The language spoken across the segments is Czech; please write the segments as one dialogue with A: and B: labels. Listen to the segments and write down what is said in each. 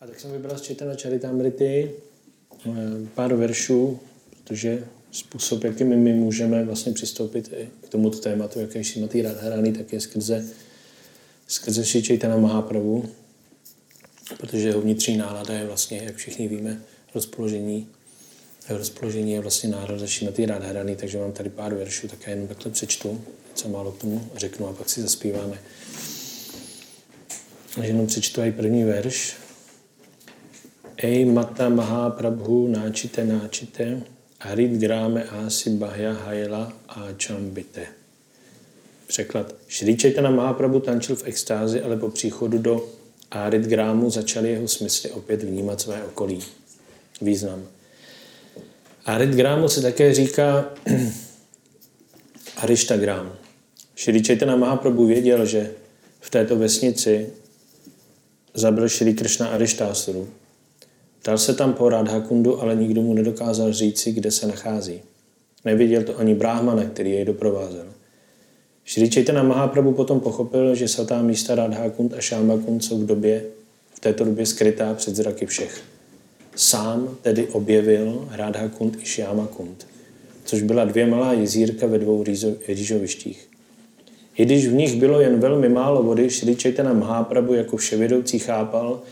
A: A tak jsem vybral z Četana Charitamrity eh, pár veršů, protože způsob, jakým my můžeme vlastně přistoupit k tomuto tématu, jaký je Šimati Radharani, tak je skrze, skrze Sri Chaitana Mahaprabhu, protože jeho vnitřní nálada je vlastně, jak všichni víme, rozpoložení. Rozpoložení je vlastně nálada Šimati Radharani, takže mám tady pár veršů, tak já jenom takhle přečtu, co málo k tomu řeknu a pak si zaspíváme. Takže jenom přečtu i první verš. Ej Mata Mahaprabhu náčite náčite, Harit Gráme Asi Bahya Hajela a Čambite. Překlad. Šri Chaitanya Mahaprabhu tančil v extázi, ale po příchodu do Arit Grámu začaly jeho smysly opět vnímat své okolí. Význam. Arit Grámu se také říká Arishtagram. Šri Chaitanya Mahaprabhu věděl, že v této vesnici zabil Šri Krishna Arishtasuru, Dal se tam po Radhakundu, ale nikdo mu nedokázal říci, kde se nachází. Neviděl to ani Brahmana, který jej doprovázel. Šri Chaitanya Mahaprabhu potom pochopil, že svatá místa Radhakund a Šámakund jsou v době, v této době skrytá před zraky všech. Sám tedy objevil Radhakund i Šámakund, což byla dvě malá jezírka ve dvou rýžovištích. I když v nich bylo jen velmi málo vody, Šri Chaitanya Mahaprabhu jako vševědoucí chápal,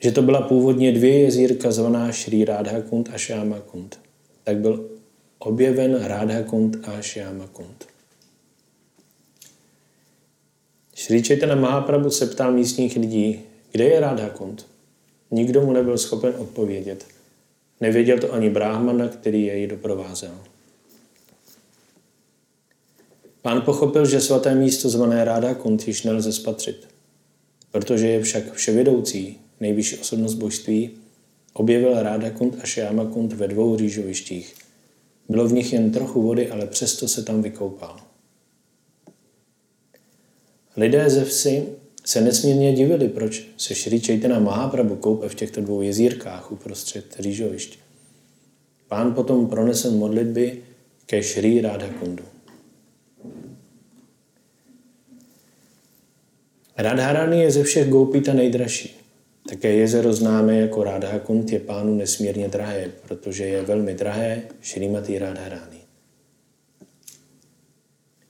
A: že to byla původně dvě jezírka zvaná Šri Radhakund a Šámakund. Tak byl objeven Radhakund a Šámakund. Šri Chaitanya Mahaprabhu se ptal místních lidí, kde je Radhakund. Nikdo mu nebyl schopen odpovědět. Nevěděl to ani Brahmana, který jej doprovázel. Pán pochopil, že svaté místo zvané Ráda Kunt již nelze spatřit. Protože je však vševědoucí, nejvyšší osobnost božství, objevil Ráda Kund a Šáma Kund ve dvou rýžovištích. Bylo v nich jen trochu vody, ale přesto se tam vykoupal. Lidé ze vsi se nesmírně divili, proč se Šri Chaitanya Mahaprabhu koupe v těchto dvou jezírkách uprostřed rýžovišť. Pán potom pronesl modlitby ke Šri Kundu. Radharani je ze všech goupí ta nejdražší. Také jezero známé jako Radhakund je pánu nesmírně drahé, protože je velmi drahé Šrimati Radharani.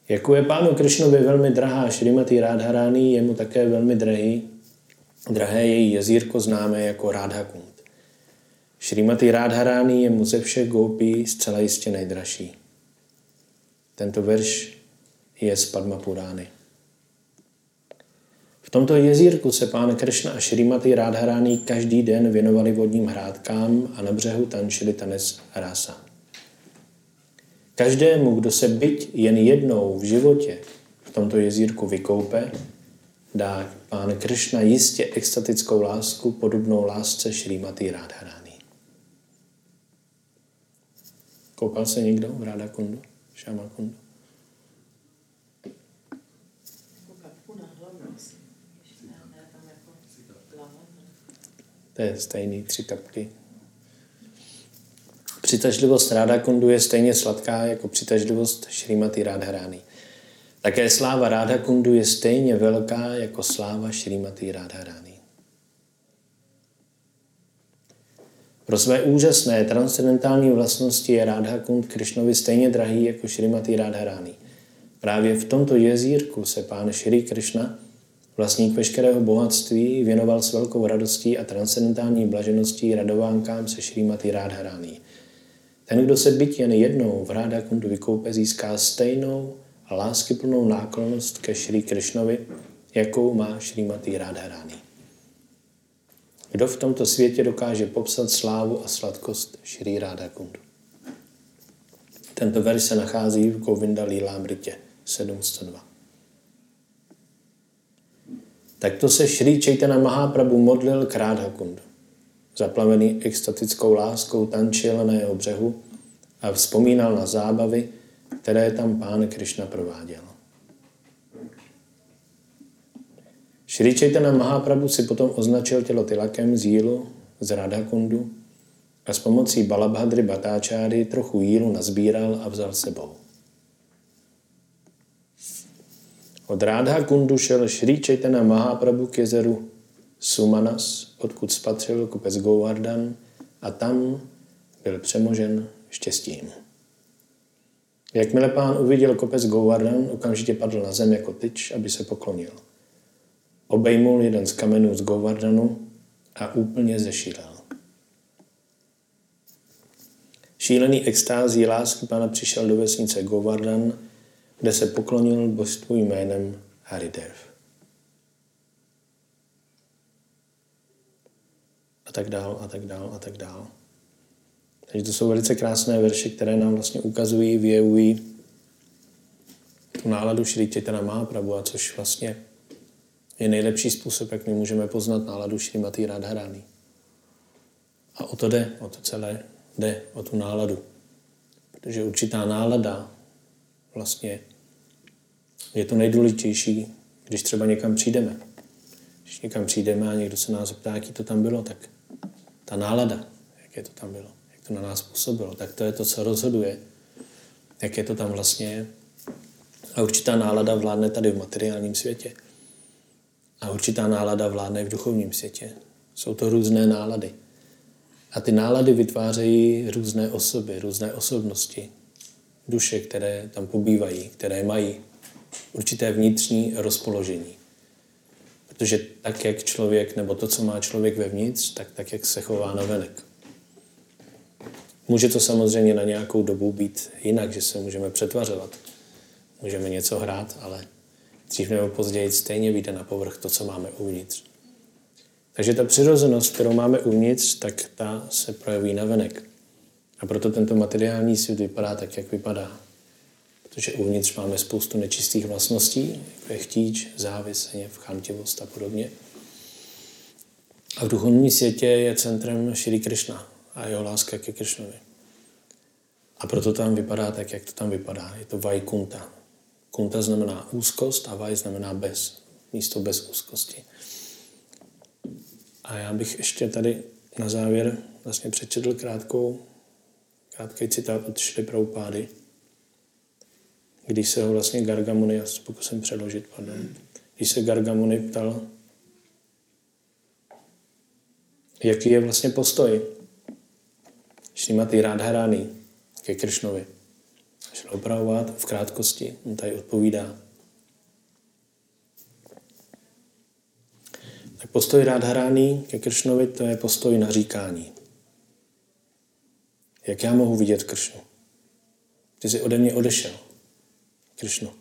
A: Jako je pánu Kršnovi velmi drahá Šrimati Radharani, je mu také velmi drahý, drahé její jezírko známé jako Radhakund. Šrimati Radharani je mu ze všech goupí zcela jistě nejdražší. Tento verš je z Padma Purány. V tomto jezírku se pán Kršna a Šrimati Rádharány každý den věnovali vodním hrádkám a na břehu tančili tanec rasa. Každému, kdo se byť jen jednou v životě v tomto jezírku vykoupe, dá pán Kršna jistě extatickou lásku podobnou lásce Šrimati Rádharány. Koupal se někdo v Ráda Kundu? Šama Kundu? To je stejný, tři kapky. Přitažlivost Ráda Kundu je stejně sladká jako přitažlivost Šrýmaty Rádharány. Také sláva Ráda Kundu je stejně velká jako sláva Šrýmaty Rádharány. Pro své úžasné transcendentální vlastnosti je Rádha Kund Krišnovi stejně drahý jako Šrýmaty Rádharány. Právě v tomto jezírku se pán Šri Krishna Vlastník veškerého bohatství věnoval s velkou radostí a transcendentální blažeností radovánkám se Šrýmaty Rádharání. Ten, kdo se byť jen jednou v Ráda Kundu vykoupe, získá stejnou a láskyplnou náklonost ke Šrý Krišnovi, jakou má Šrýmaty Rádharání. Kdo v tomto světě dokáže popsat slávu a sladkost Šrý Ráda Kundu? Tento verš se nachází v Govinda Lílámritě 702. Takto se Šri Chaitanya Mahaprabhu modlil k Radhakundu. Zaplavený extatickou láskou tančil na jeho břehu a vzpomínal na zábavy, které tam pán Krishna prováděl. Šri Chaitanya Mahaprabhu si potom označil tělo Tilakem z jílu z Radhakundu a s pomocí Balabhadry Batáčáry trochu jílu nazbíral a vzal sebou. Od Rádha Kundu šel Šri Chaitanya Mahaprabhu k jezeru Sumanas, odkud spatřil kopec Govardhan a tam byl přemožen štěstím. Jakmile pán uviděl kopec Govardhan, okamžitě padl na zem jako tyč, aby se poklonil. Obejmul jeden z kamenů z Govardhanu a úplně zešílel. Šílený extází lásky pána přišel do vesnice Govardhan, kde se poklonil božstvu jménem Haridev. A tak dál, a tak dál, a tak dál. Takže to jsou velice krásné verše, které nám vlastně ukazují, vyjevují tu náladu Šri Chaitanya Mahaprabhu, a což vlastně je nejlepší způsob, jak my můžeme poznat náladu Šrimati Radharani. A o to jde, o to celé jde, o tu náladu. Protože určitá nálada vlastně je to nejdůležitější, když třeba někam přijdeme. Když někam přijdeme a někdo se nás zeptá, jaký to tam bylo, tak ta nálada, jaké to tam bylo, jak to na nás působilo, tak to je to, co rozhoduje, jaké to tam vlastně je. A určitá nálada vládne tady v materiálním světě. A určitá nálada vládne v duchovním světě. Jsou to různé nálady. A ty nálady vytvářejí různé osoby, různé osobnosti, duše, které tam pobývají, které mají určité vnitřní rozpoložení. Protože tak, jak člověk, nebo to, co má člověk vevnitř, tak tak, jak se chová na venek. Může to samozřejmě na nějakou dobu být jinak, že se můžeme přetvařovat. Můžeme něco hrát, ale dřív nebo později stejně vyjde na povrch to, co máme uvnitř. Takže ta přirozenost, kterou máme uvnitř, tak ta se projeví na venek. A proto tento materiální svět vypadá tak, jak vypadá. Protože uvnitř máme spoustu nečistých vlastností, jako je chtíč, závis, hněv, chamtivost a podobně. A v duchovním světě je centrem Shri Krishna a jeho láska ke Krishnovi. A proto tam vypadá tak, jak to tam vypadá. Je to Vajkunta. Kunta znamená úzkost a Vaj znamená bez. Místo bez úzkosti. A já bych ještě tady na závěr vlastně přečetl krátkou, krátký citát od Šli Prabhupády, když se ho vlastně Gargamuni, já se pokusím přeložit, pardon, když se Gargamuni ptal, jaký je vlastně postoj Šrimatý Radharani ke Kršnovi. Šel opravovat v krátkosti, on tady odpovídá. Tak postoj Radharani ke Kršnovi to je postoj naříkání. Jak já mohu vidět Kršnu? Ty jsi ode mě odešel. Krišnu.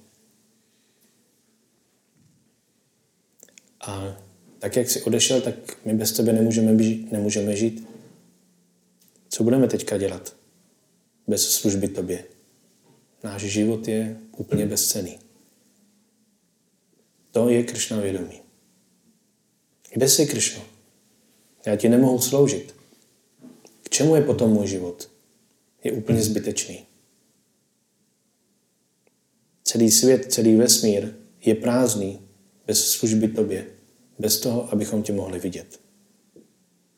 A: A tak, jak jsi odešel, tak my bez tebe nemůžeme, žít, nemůžeme žít. Co budeme teďka dělat bez služby tobě? Náš život je úplně bezcený. To je Kršna vědomí. Kde jsi, Kršno? Já ti nemohu sloužit. K čemu je potom můj život? Je úplně zbytečný. Celý svět, celý vesmír je prázdný bez služby tobě, bez toho, abychom tě mohli vidět.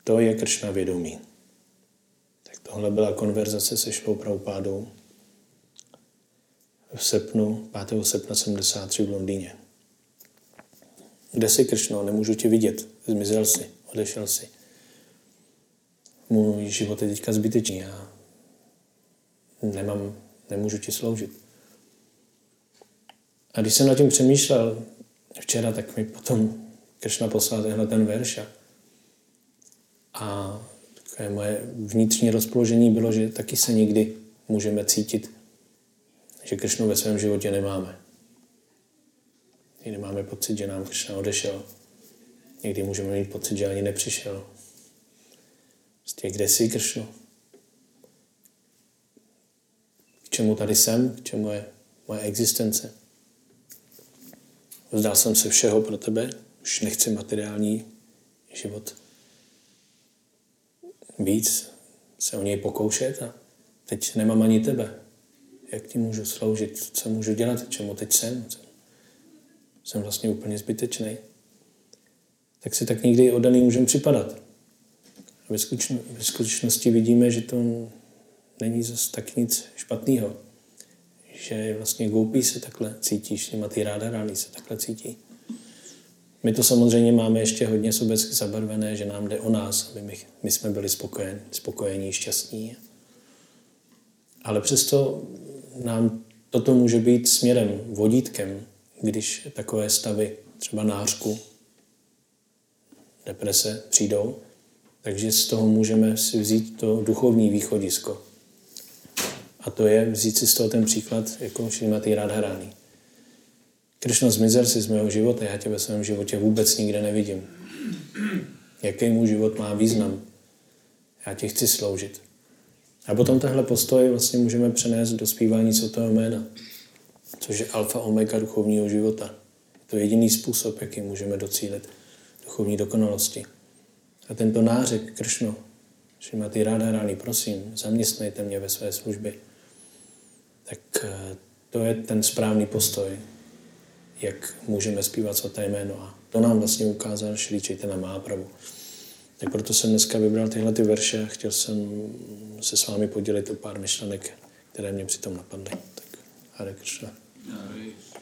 A: To je kršna vědomí. Tak tohle byla konverzace se Šlou Prabhupádou v srpnu, 5. srpna 73 v Londýně. Kde jsi, Kršno? Nemůžu tě vidět. Zmizel jsi, odešel jsi. Můj život je teďka zbytečný. Já nemám, nemůžu ti sloužit. A když jsem nad tím přemýšlel včera, tak mi potom Kršna poslal tenhle ten verš a takové moje vnitřní rozpoložení bylo, že taky se někdy můžeme cítit, že Kršnu ve svém životě nemáme. Někdy máme pocit, že nám Kršna odešel. Někdy můžeme mít pocit, že ani nepřišel. Prostě kde jsi, Kršnu? K čemu tady jsem? K čemu je moje existence? Vzdal jsem se všeho pro tebe, už nechci materiální život víc se o něj pokoušet a teď nemám ani tebe. Jak ti můžu sloužit? Co můžu dělat? Čemu teď jsem? Jsem vlastně úplně zbytečný. Tak si tak někdy oddaný můžeme připadat. A ve skutečnosti vidíme, že to není zase tak nic špatného že vlastně goupí se takhle cítí, Šrimatý ráda rány se takhle cítí. My to samozřejmě máme ještě hodně sobecky zabarvené, že nám jde o nás, aby my, my jsme byli spokojení, spokojení, šťastní. Ale přesto nám toto může být směrem, vodítkem, když takové stavy, třeba nářku, deprese přijdou, takže z toho můžeme si vzít to duchovní východisko. A to je vzít si z toho ten příklad jako Šrimatý Radharani. Krišno, zmizel si z mého života, já tě ve svém životě vůbec nikde nevidím. Jaký můj život má význam? Já ti chci sloužit. A potom tenhle postoj vlastně můžeme přenést do zpívání svatého jména, což je alfa omega duchovního života. To je jediný způsob, jaký můžeme docílit duchovní dokonalosti. A tento nářek, Kršno, Šimati Radharani, prosím, zaměstnejte mě ve své službě. Tak eh, to je ten správný postoj, jak můžeme zpívat svaté jméno. A to nám vlastně ukázal Šri Chaitanya Mahaprabhu. Tak proto jsem dneska vybral tyhle ty verše a chtěl jsem se s vámi podělit o pár myšlenek, které mě přitom napadly. Tak Hare Krishna.
B: Hare